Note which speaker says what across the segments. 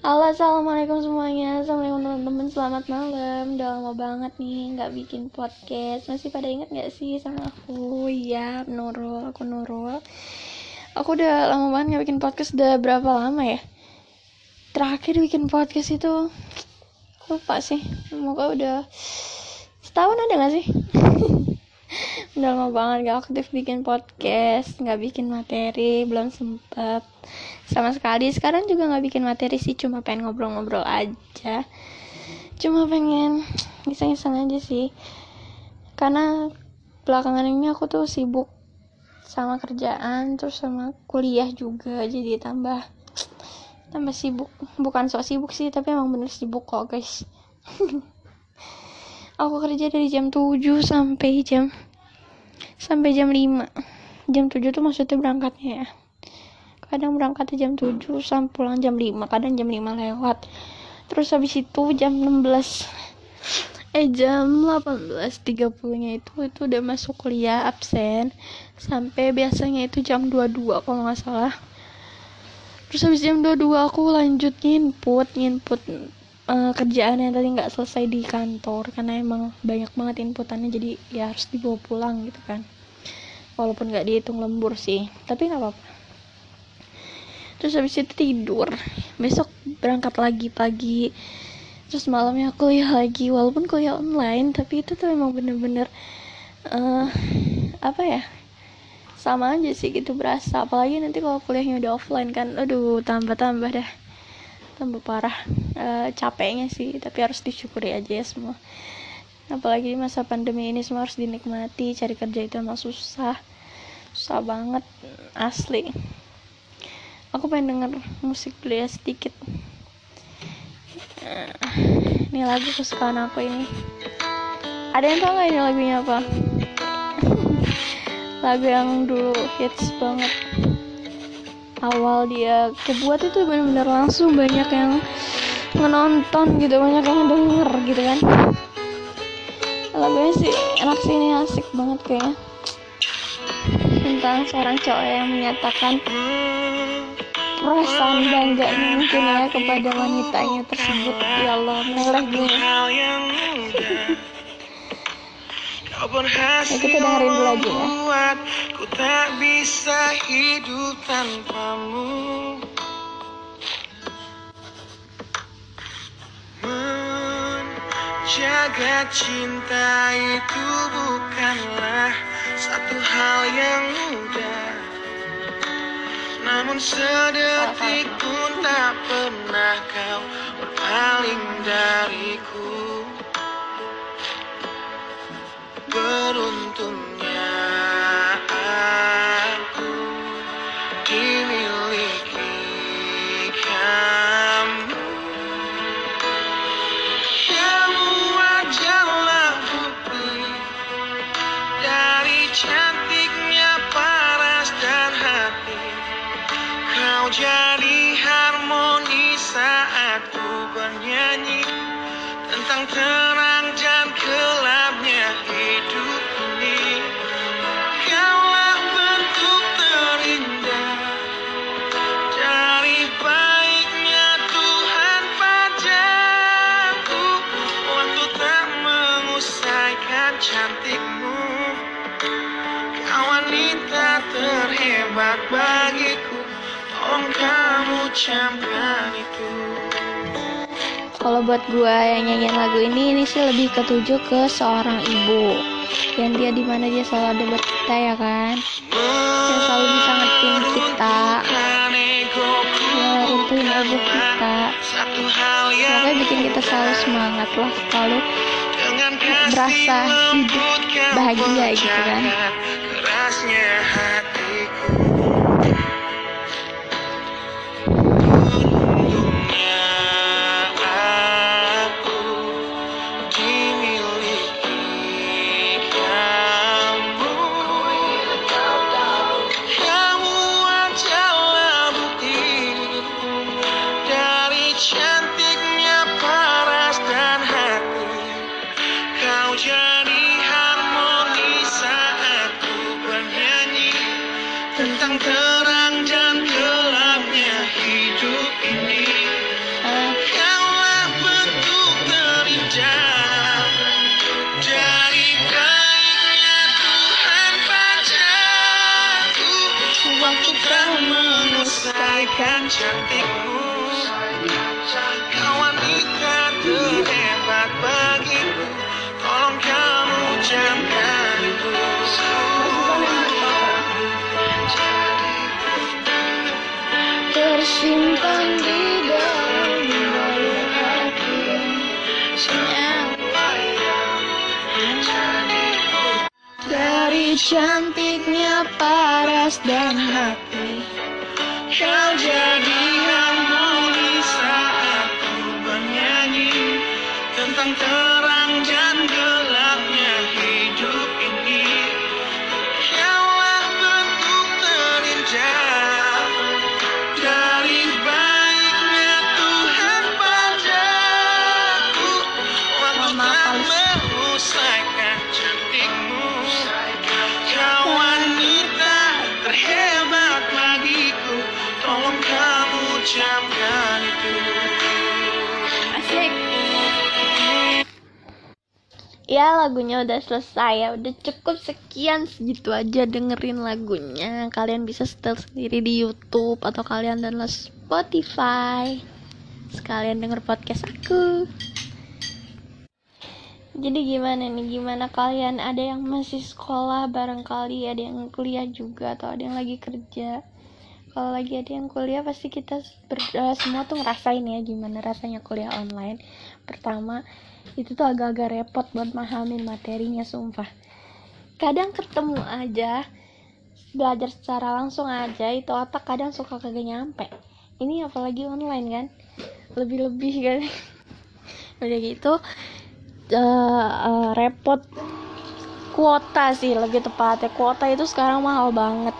Speaker 1: Halo assalamualaikum semuanya. Assalamualaikum teman-teman. Selamat malam. Udah lama banget nih nggak bikin podcast. Masih pada inget gak sih sama aku? Iya Nurul. Aku Nurul. Aku udah lama banget nggak bikin podcast. Udah berapa lama ya? Terakhir bikin podcast itu Lupa sih. Semoga udah Setahun ada gak sih udah lama banget gak aktif bikin podcast nggak bikin materi belum sempet. Sama sekali sekarang juga nggak bikin materi sih cuma pengen ngobrol-ngobrol aja. Cuma pengen iseng-iseng aja sih. Karena belakangan ini aku tuh sibuk sama kerjaan terus sama kuliah juga jadi tambah tambah sibuk. Bukan sok sibuk sih tapi emang bener sibuk kok guys aku kerja dari jam 7 sampai jam sampai jam 5 jam 7 tuh maksudnya berangkatnya ya. Kadang berangkat jam 7 sampai pulang jam 5 kadang jam 5 lewat. Terus habis itu jam 16 eh jam 18.30 nya itu itu udah masuk kuliah absen. Sampai biasanya itu jam 22 kalau nggak salah. Terus habis jam 22 aku lanjut nginput nginput uh, kerjaan yang tadi nggak selesai di kantor karena emang banyak banget inputannya jadi ya harus dibawa pulang gitu kan. Walaupun nggak dihitung lembur sih tapi nggak apa-apa. Terus habis itu tidur besok berangkat lagi pagi. Terus malamnya kuliah lagi walaupun kuliah online tapi itu tuh emang bener-bener uh, apa ya sama aja sih gitu berasa. Apalagi nanti kalau kuliahnya udah offline kan aduh tambah-tambah dah tambah parah e, capeknya sih tapi harus disyukuri aja ya semua. Apalagi masa pandemi ini semua harus dinikmati cari kerja itu emang susah susah banget asli. Aku pengen denger musik dulu ya sedikit. Eh, ini lagu kesukaan aku ini. Ada yang tau gak ini lagunya apa? Lagu yang dulu hits banget awal dia kebuat itu benar-benar langsung banyak yang menonton gitu banyak yang denger gitu kan. Lagunya sih enak sih ini asik banget kayaknya. Tentang seorang cowok yang menyatakan perasaan bangganya mungkin ya kepada wanitanya tersebut. Ya Allah meleleh gue ya kita dengerin dulu aja ya. ku tak bisa hidup tanpamu. Menjaga cinta itu bukanlah satu hal yang mudah. Namun sedetik pun tak pernah kau berpaling dariku beruntungnya aku dimiliki kamu. Kamu adalah bukti dari cantiknya paras dan hati. Kau jadi harmoni saat ku bernyanyi tentang terang kalau buat gue yang nyanyiin lagu ini ini sih lebih ketujuh ke seorang ibu. Yang dia di mana dia selalu ada buat kita ya kan? Dia selalu bisa ngertiin kita. Ya runtuhin ego kita. Semoga bikin kita selalu semangat lah selalu berasa hidup bahagia gitu kan
Speaker 2: cantikmu. Kau wanita terhebat bagiku. Tolong kamu camkan itu
Speaker 1: tersimpan di dalam dalam hati. Senyawa dari cantiknya paras dan hati
Speaker 2: Kau jadi
Speaker 1: ya lagunya udah selesai. Ya udah cukup sekian segitu aja dengerin lagunya. Kalian bisa setel sendiri di YouTube atau kalian download Spotify. Sekalian denger podcast aku. Jadi gimana nih? Gimana kalian? Ada yang masih sekolah barangkali? Ada yang kuliah juga atau ada yang lagi kerja? Kalau lagi ada yang kuliah pasti kita ber- eh, semua tuh ngerasain ya gimana rasanya kuliah online. Pertama itu tuh agak-agak repot buat mahamin materinya sumpah. Kadang ketemu aja belajar secara langsung aja itu otak kadang suka kagak nyampe. Ini apalagi online kan? Lebih-lebih kan? Udah gitu eh, eh, repot kuota sih lebih tepatnya. Kuota itu sekarang mahal banget.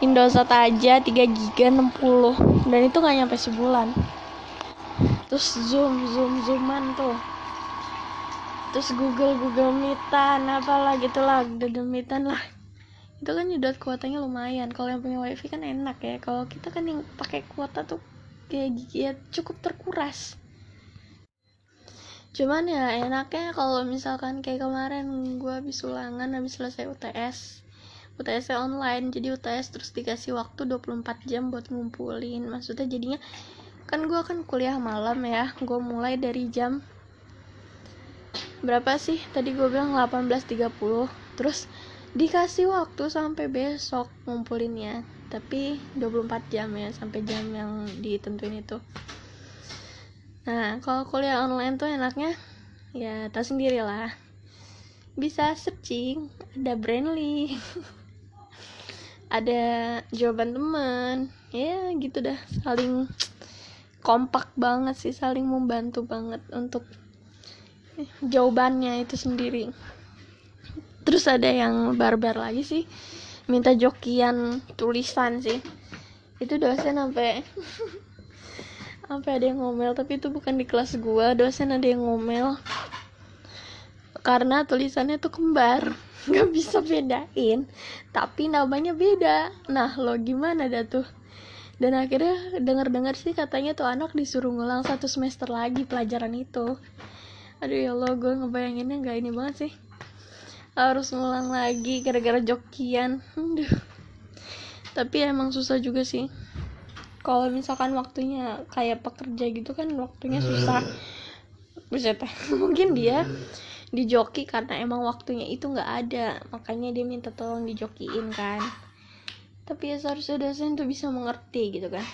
Speaker 1: Indosat aja 3 giga 60 dan itu gak nyampe sebulan. Terus zoom zoom zooman tuh terus google google meetan apalah gitu lah google meetan lah. Itu kan nyedot kuotanya lumayan. Kalau yang punya wifi kan enak ya. Kalau kita kan yang pakai kuota tuh kayak ya cukup terkuras. Cuman ya enaknya kalau misalkan kayak kemarin gue habis ulangan habis selesai UTS UTS online jadi UTS terus dikasih waktu 24 jam buat ngumpulin. Maksudnya jadinya kan gue kan kuliah malam ya gue mulai dari jam berapa sih? Tadi gue bilang 18.30 terus dikasih waktu sampai besok ngumpulinnya. Tapi 24 jam ya sampai jam yang ditentuin itu. Nah kalau kuliah online tuh enaknya ya tau sendiri lah bisa searching ada Brandly. Ada jawaban teman. Ya gitu dah. Saling kompak banget sih saling membantu banget untuk jawabannya itu sendiri. Terus ada yang barbar lagi sih minta jokian tulisan sih. Itu dosen sampai sampai ada yang ngomel tapi itu bukan di kelas gua dosen ada yang ngomel. Karena tulisannya tuh kembar nggak bisa bedain tapi namanya beda. Nah lo gimana dah tuh? Dan akhirnya dengar-dengar sih katanya tuh anak disuruh ngulang satu semester lagi pelajaran itu aduh ya Allah gue ngebayanginnya nggak ini banget sih. Harus ngulang lagi gara-gara jokian. Aduh. Tapi emang susah juga sih. Kalau misalkan waktunya kayak pekerja gitu kan waktunya susah. Buset, mungkin dia dijoki karena emang waktunya itu nggak ada. Makanya dia minta tolong dijokiin kan. Tapi ya seharusnya dosen tuh bisa mengerti gitu kan.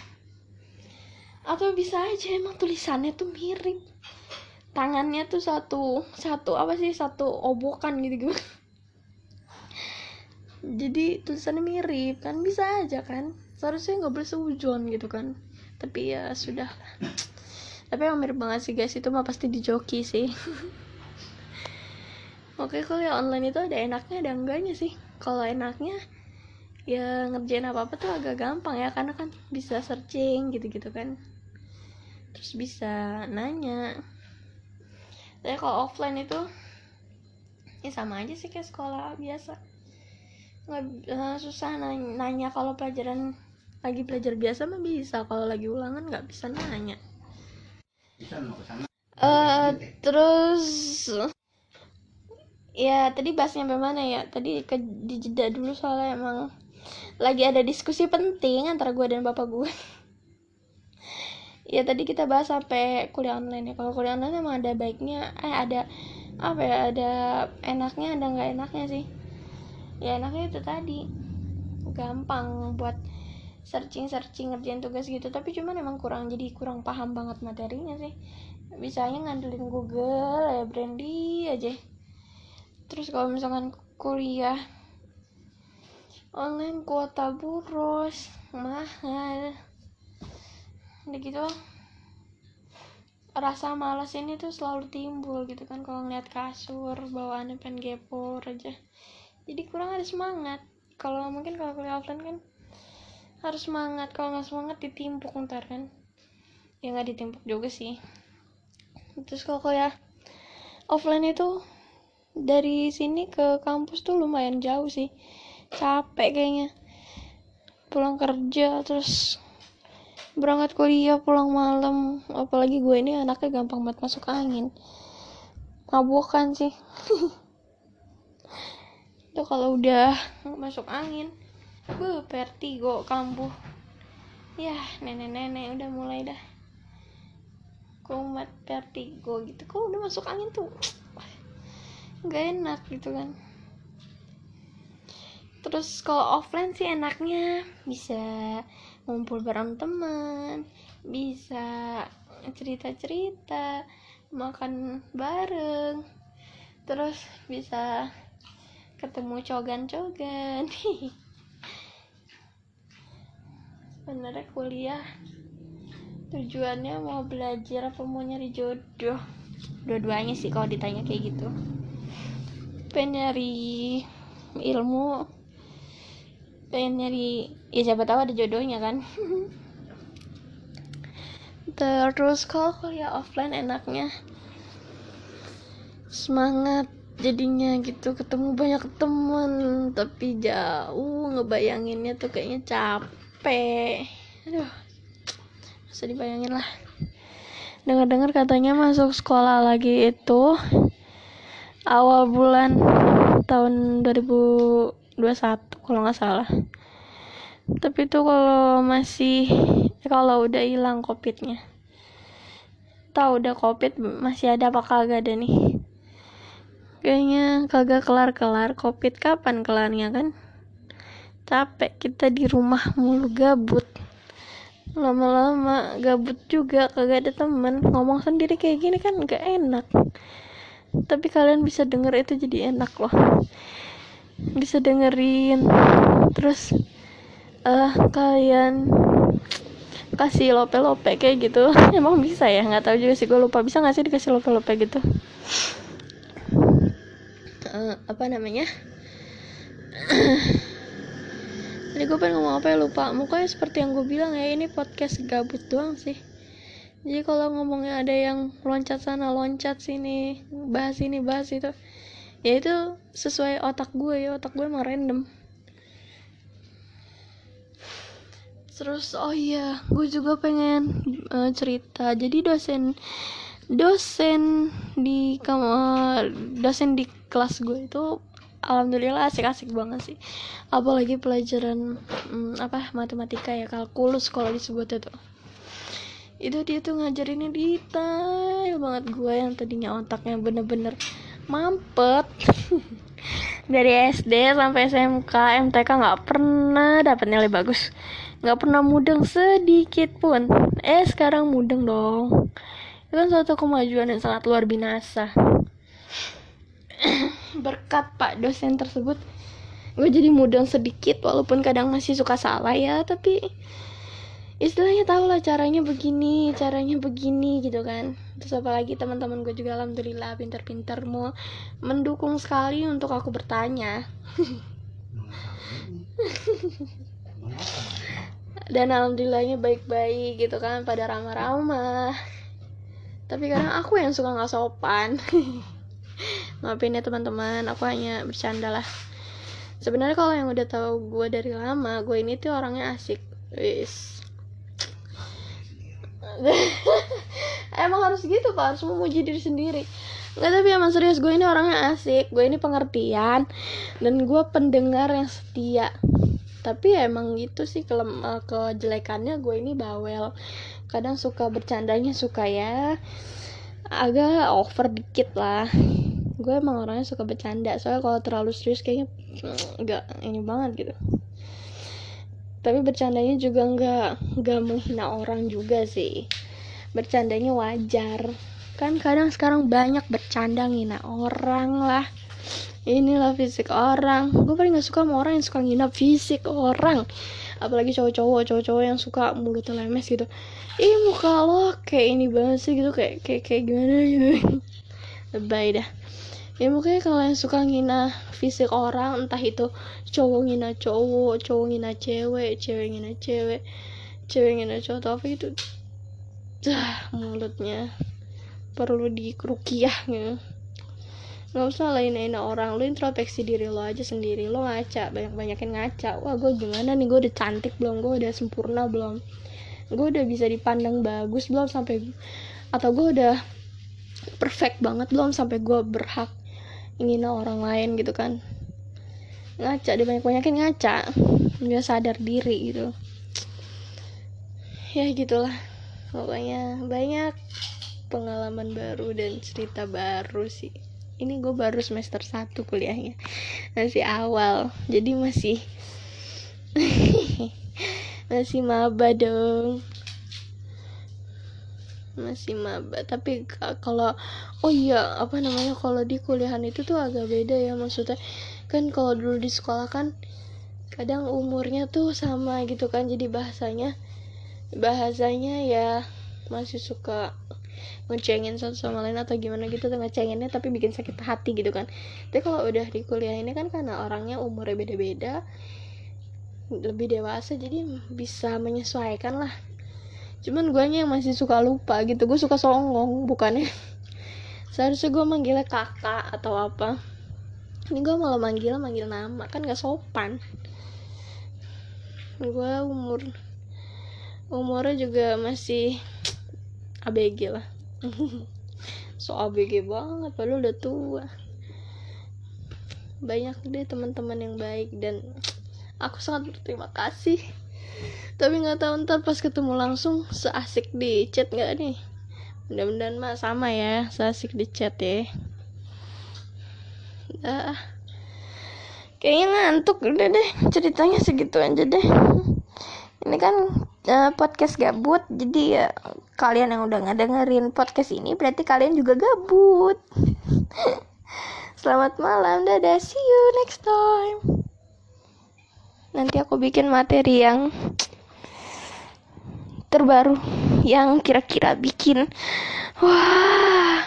Speaker 1: Atau bisa aja emang tulisannya tuh mirip tangannya tuh satu satu apa sih? Satu obokan gitu gitu. Jadi tulisannya mirip kan? Bisa aja kan? Seharusnya nggak boleh seujon gitu kan? Tapi ya sudah. Tapi emang mirip banget sih guys. Itu mah pasti dijoki sih. Oke kalau ya online itu ada enaknya ada enggaknya sih. Kalau enaknya ya ngerjain apa apa tuh agak gampang ya. Karena kan bisa searching gitu gitu kan? Terus bisa nanya tapi kalau offline itu ya sama aja sih kayak sekolah biasa. Nggak eh, susah nanya, nanya kalau pelajaran lagi belajar biasa mah bisa. Kalau lagi ulangan nggak bisa nanya. Eh terus ya tadi bahas sampai mana ya? Tadi ke dijeda dulu soalnya emang lagi ada diskusi penting antara gue dan bapak gue ya tadi kita bahas sampai kuliah online ya. Kalau kuliah online emang ada baiknya eh ada apa ya ada enaknya ada nggak enaknya sih? Ya enaknya itu tadi. Gampang buat searching searching ngerjain tugas gitu. Tapi cuman emang kurang jadi kurang paham banget materinya sih. Bisanya ngandelin Google ya Brandy aja. Terus kalau misalkan kuliah online kuota boros mahal udah gitu rasa malas ini tuh selalu timbul gitu kan kalau ngeliat kasur bawaannya pengen gepor aja. Jadi kurang ada semangat. Kalau mungkin kalau kuliah offline kan harus semangat. Kalau nggak semangat ditimpuk ntar kan. Ya nggak ditimpuk juga sih. Terus kalau kuliah offline itu dari sini ke kampus tuh lumayan jauh sih. Capek kayaknya. Pulang kerja terus berangkat kuliah pulang malam. Apalagi gue ini anaknya gampang banget masuk angin. Mabokan sih. Itu kalau udah masuk angin Buh, vertigo kambuh. Ya nenek-nenek udah mulai dah. Kumat vertigo gitu. Kok udah masuk angin tuh? Nggak enak gitu kan. Terus kalau offline sih enaknya bisa ngumpul bareng teman bisa cerita-cerita makan bareng terus bisa ketemu cogan-cogan. Sebenarnya kuliah. Tujuannya mau belajar apa mau nyari jodoh? Dua-duanya sih kalau ditanya kayak gitu. Pengen nyari ilmu pengen nyari ya siapa tahu ada jodohnya kan. Terus kalau kuliah offline enaknya? Semangat jadinya gitu ketemu banyak temen tapi jauh ngebayanginnya tuh kayaknya capek. Aduh bisa dibayangin lah. Dengar-dengar katanya masuk sekolah lagi itu awal bulan tahun 2021 kalau nggak salah. Tapi itu kalau masih kalau udah hilang covidnya. Tahu udah covid masih ada apa kagak ada nih? Kayaknya kagak kelar-kelar. Covid kapan kelarnya kan? Capek kita di rumah mulu gabut. Lama-lama gabut juga kagak ada temen. Ngomong sendiri kayak gini kan gak enak. Tapi kalian bisa denger itu jadi enak loh bisa dengerin. Terus uh, kalian kasih lope-lope kayak gitu emang bisa ya? Nggak tahu juga sih gue lupa. Bisa nggak sih dikasih lope-lope gitu? Uh, apa namanya? Tadi gue pengen ngomong apa ya? Lupa. Mukanya seperti yang gue bilang ya Ini podcast gabut doang sih. Jadi kalau ngomongnya ada yang loncat sana loncat sini Bahas ini bahas itu Ya itu sesuai otak gue ya Otak gue emang random. Terus oh iya Gue juga pengen uh, cerita. Jadi dosen Dosen di kamar Dosen di kelas gue itu alhamdulillah asik-asik banget sih. Apalagi pelajaran hmm, apa matematika ya kalkulus kalau disebut itu. Itu dia tuh ngajarinnya detail banget. Gue yang tadinya otaknya bener-bener mampet. Dari SD sampai SMK MTK nggak pernah dapat nilai bagus. Nggak pernah mudeng sedikit pun. Eh sekarang mudeng dong. Itu kan suatu kemajuan yang sangat luar biasa berkat pak dosen tersebut gue jadi mudeng sedikit walaupun kadang masih suka salah ya tapi istilahnya tau lah caranya begini caranya begini gitu kan. Terus apalagi teman-teman gue juga alhamdulillah pinter-pinter mau mendukung sekali untuk aku bertanya. Dan alhamdulillahnya baik-baik gitu kan pada ramah-ramah. Tapi kadang aku yang suka nggak sopan. Maafin ya teman-teman aku hanya bercanda lah. Sebenarnya kalau yang udah tahu gue dari lama gue ini tuh orangnya asik. Wis emang harus gitu pak harus memuji diri sendiri. Nggak tapi emang serius gue ini orangnya asik. Gue ini pengertian. Dan gue pendengar yang setia. Tapi ya emang gitu sih kelem kejelekannya gue ini bawel. Kadang suka bercandanya suka ya agak over dikit lah. Gue emang orangnya suka bercanda. Soalnya kalau terlalu serius kayaknya nggak ini banget gitu tapi bercandanya juga nggak nggak menghina orang juga sih. Bercandanya wajar. Kan kadang sekarang banyak bercanda ngina orang lah. Inilah fisik orang. Gue paling gak suka sama orang yang suka ngina fisik orang. Apalagi cowok-cowok cowok-cowok yang suka mulutnya lemes gitu. Ih muka lo kayak ini banget sih gitu. Kayak kayak kayak gimana gitu. Lebay dah ya mungkin kalau yang suka ngina fisik orang entah itu cowok ngina cowok cowok ngina cewek cewek ngina cewek cewek ngina cowok atau apa gitu dah mulutnya perlu dikerukiah gitu. Nggak usah lain-lain orang. Lu introspeksi diri lo aja sendiri. Lo ngaca banyak-banyakin ngaca. Wah gue gimana nih? Gue udah cantik belum? Gue udah sempurna belum? Gue udah bisa dipandang bagus belum? Sampai atau gue udah perfect banget belum? Sampai gue berhak ingin orang lain gitu kan. Ngaca dia banyak-banyakin ngaca. Dia sadar diri gitu. Ya gitulah. Pokoknya banyak pengalaman baru dan cerita baru sih. Ini gue baru semester 1 kuliahnya. Masih awal. Jadi masih masih maba dong masih maba. Tapi kalau oh iya apa namanya kalau di kuliahan itu tuh agak beda ya maksudnya. Kan kalau dulu di sekolah kan kadang umurnya tuh sama gitu kan jadi bahasanya bahasanya ya masih suka ngecengin satu sama lain atau gimana gitu tuh ngecenginnya tapi bikin sakit hati gitu kan. Tapi kalau udah di kuliah ini kan karena orangnya umurnya beda-beda lebih dewasa jadi bisa menyesuaikan lah cuman gue yang masih suka lupa gitu. Gue suka songong bukannya. Seharusnya gue manggilnya kakak atau apa. Ini gue malah manggil manggil nama kan gak sopan. Gue umur umurnya juga masih ABG lah. So ABG banget padahal udah tua. Banyak deh teman-teman yang baik dan aku sangat berterima kasih tapi nggak tahu ntar pas ketemu langsung seasik di chat nggak nih? Mudah-mudahan mah sama ya seasik di chat ya. Dah. Kayaknya ngantuk udah deh ceritanya segitu aja deh. Ini kan uh, podcast gabut jadi ya kalian yang udah ngedengerin podcast ini berarti kalian juga gabut. Selamat malam dadah see you next time nanti aku bikin materi yang terbaru yang kira-kira bikin wah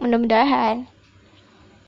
Speaker 1: mudah-mudahan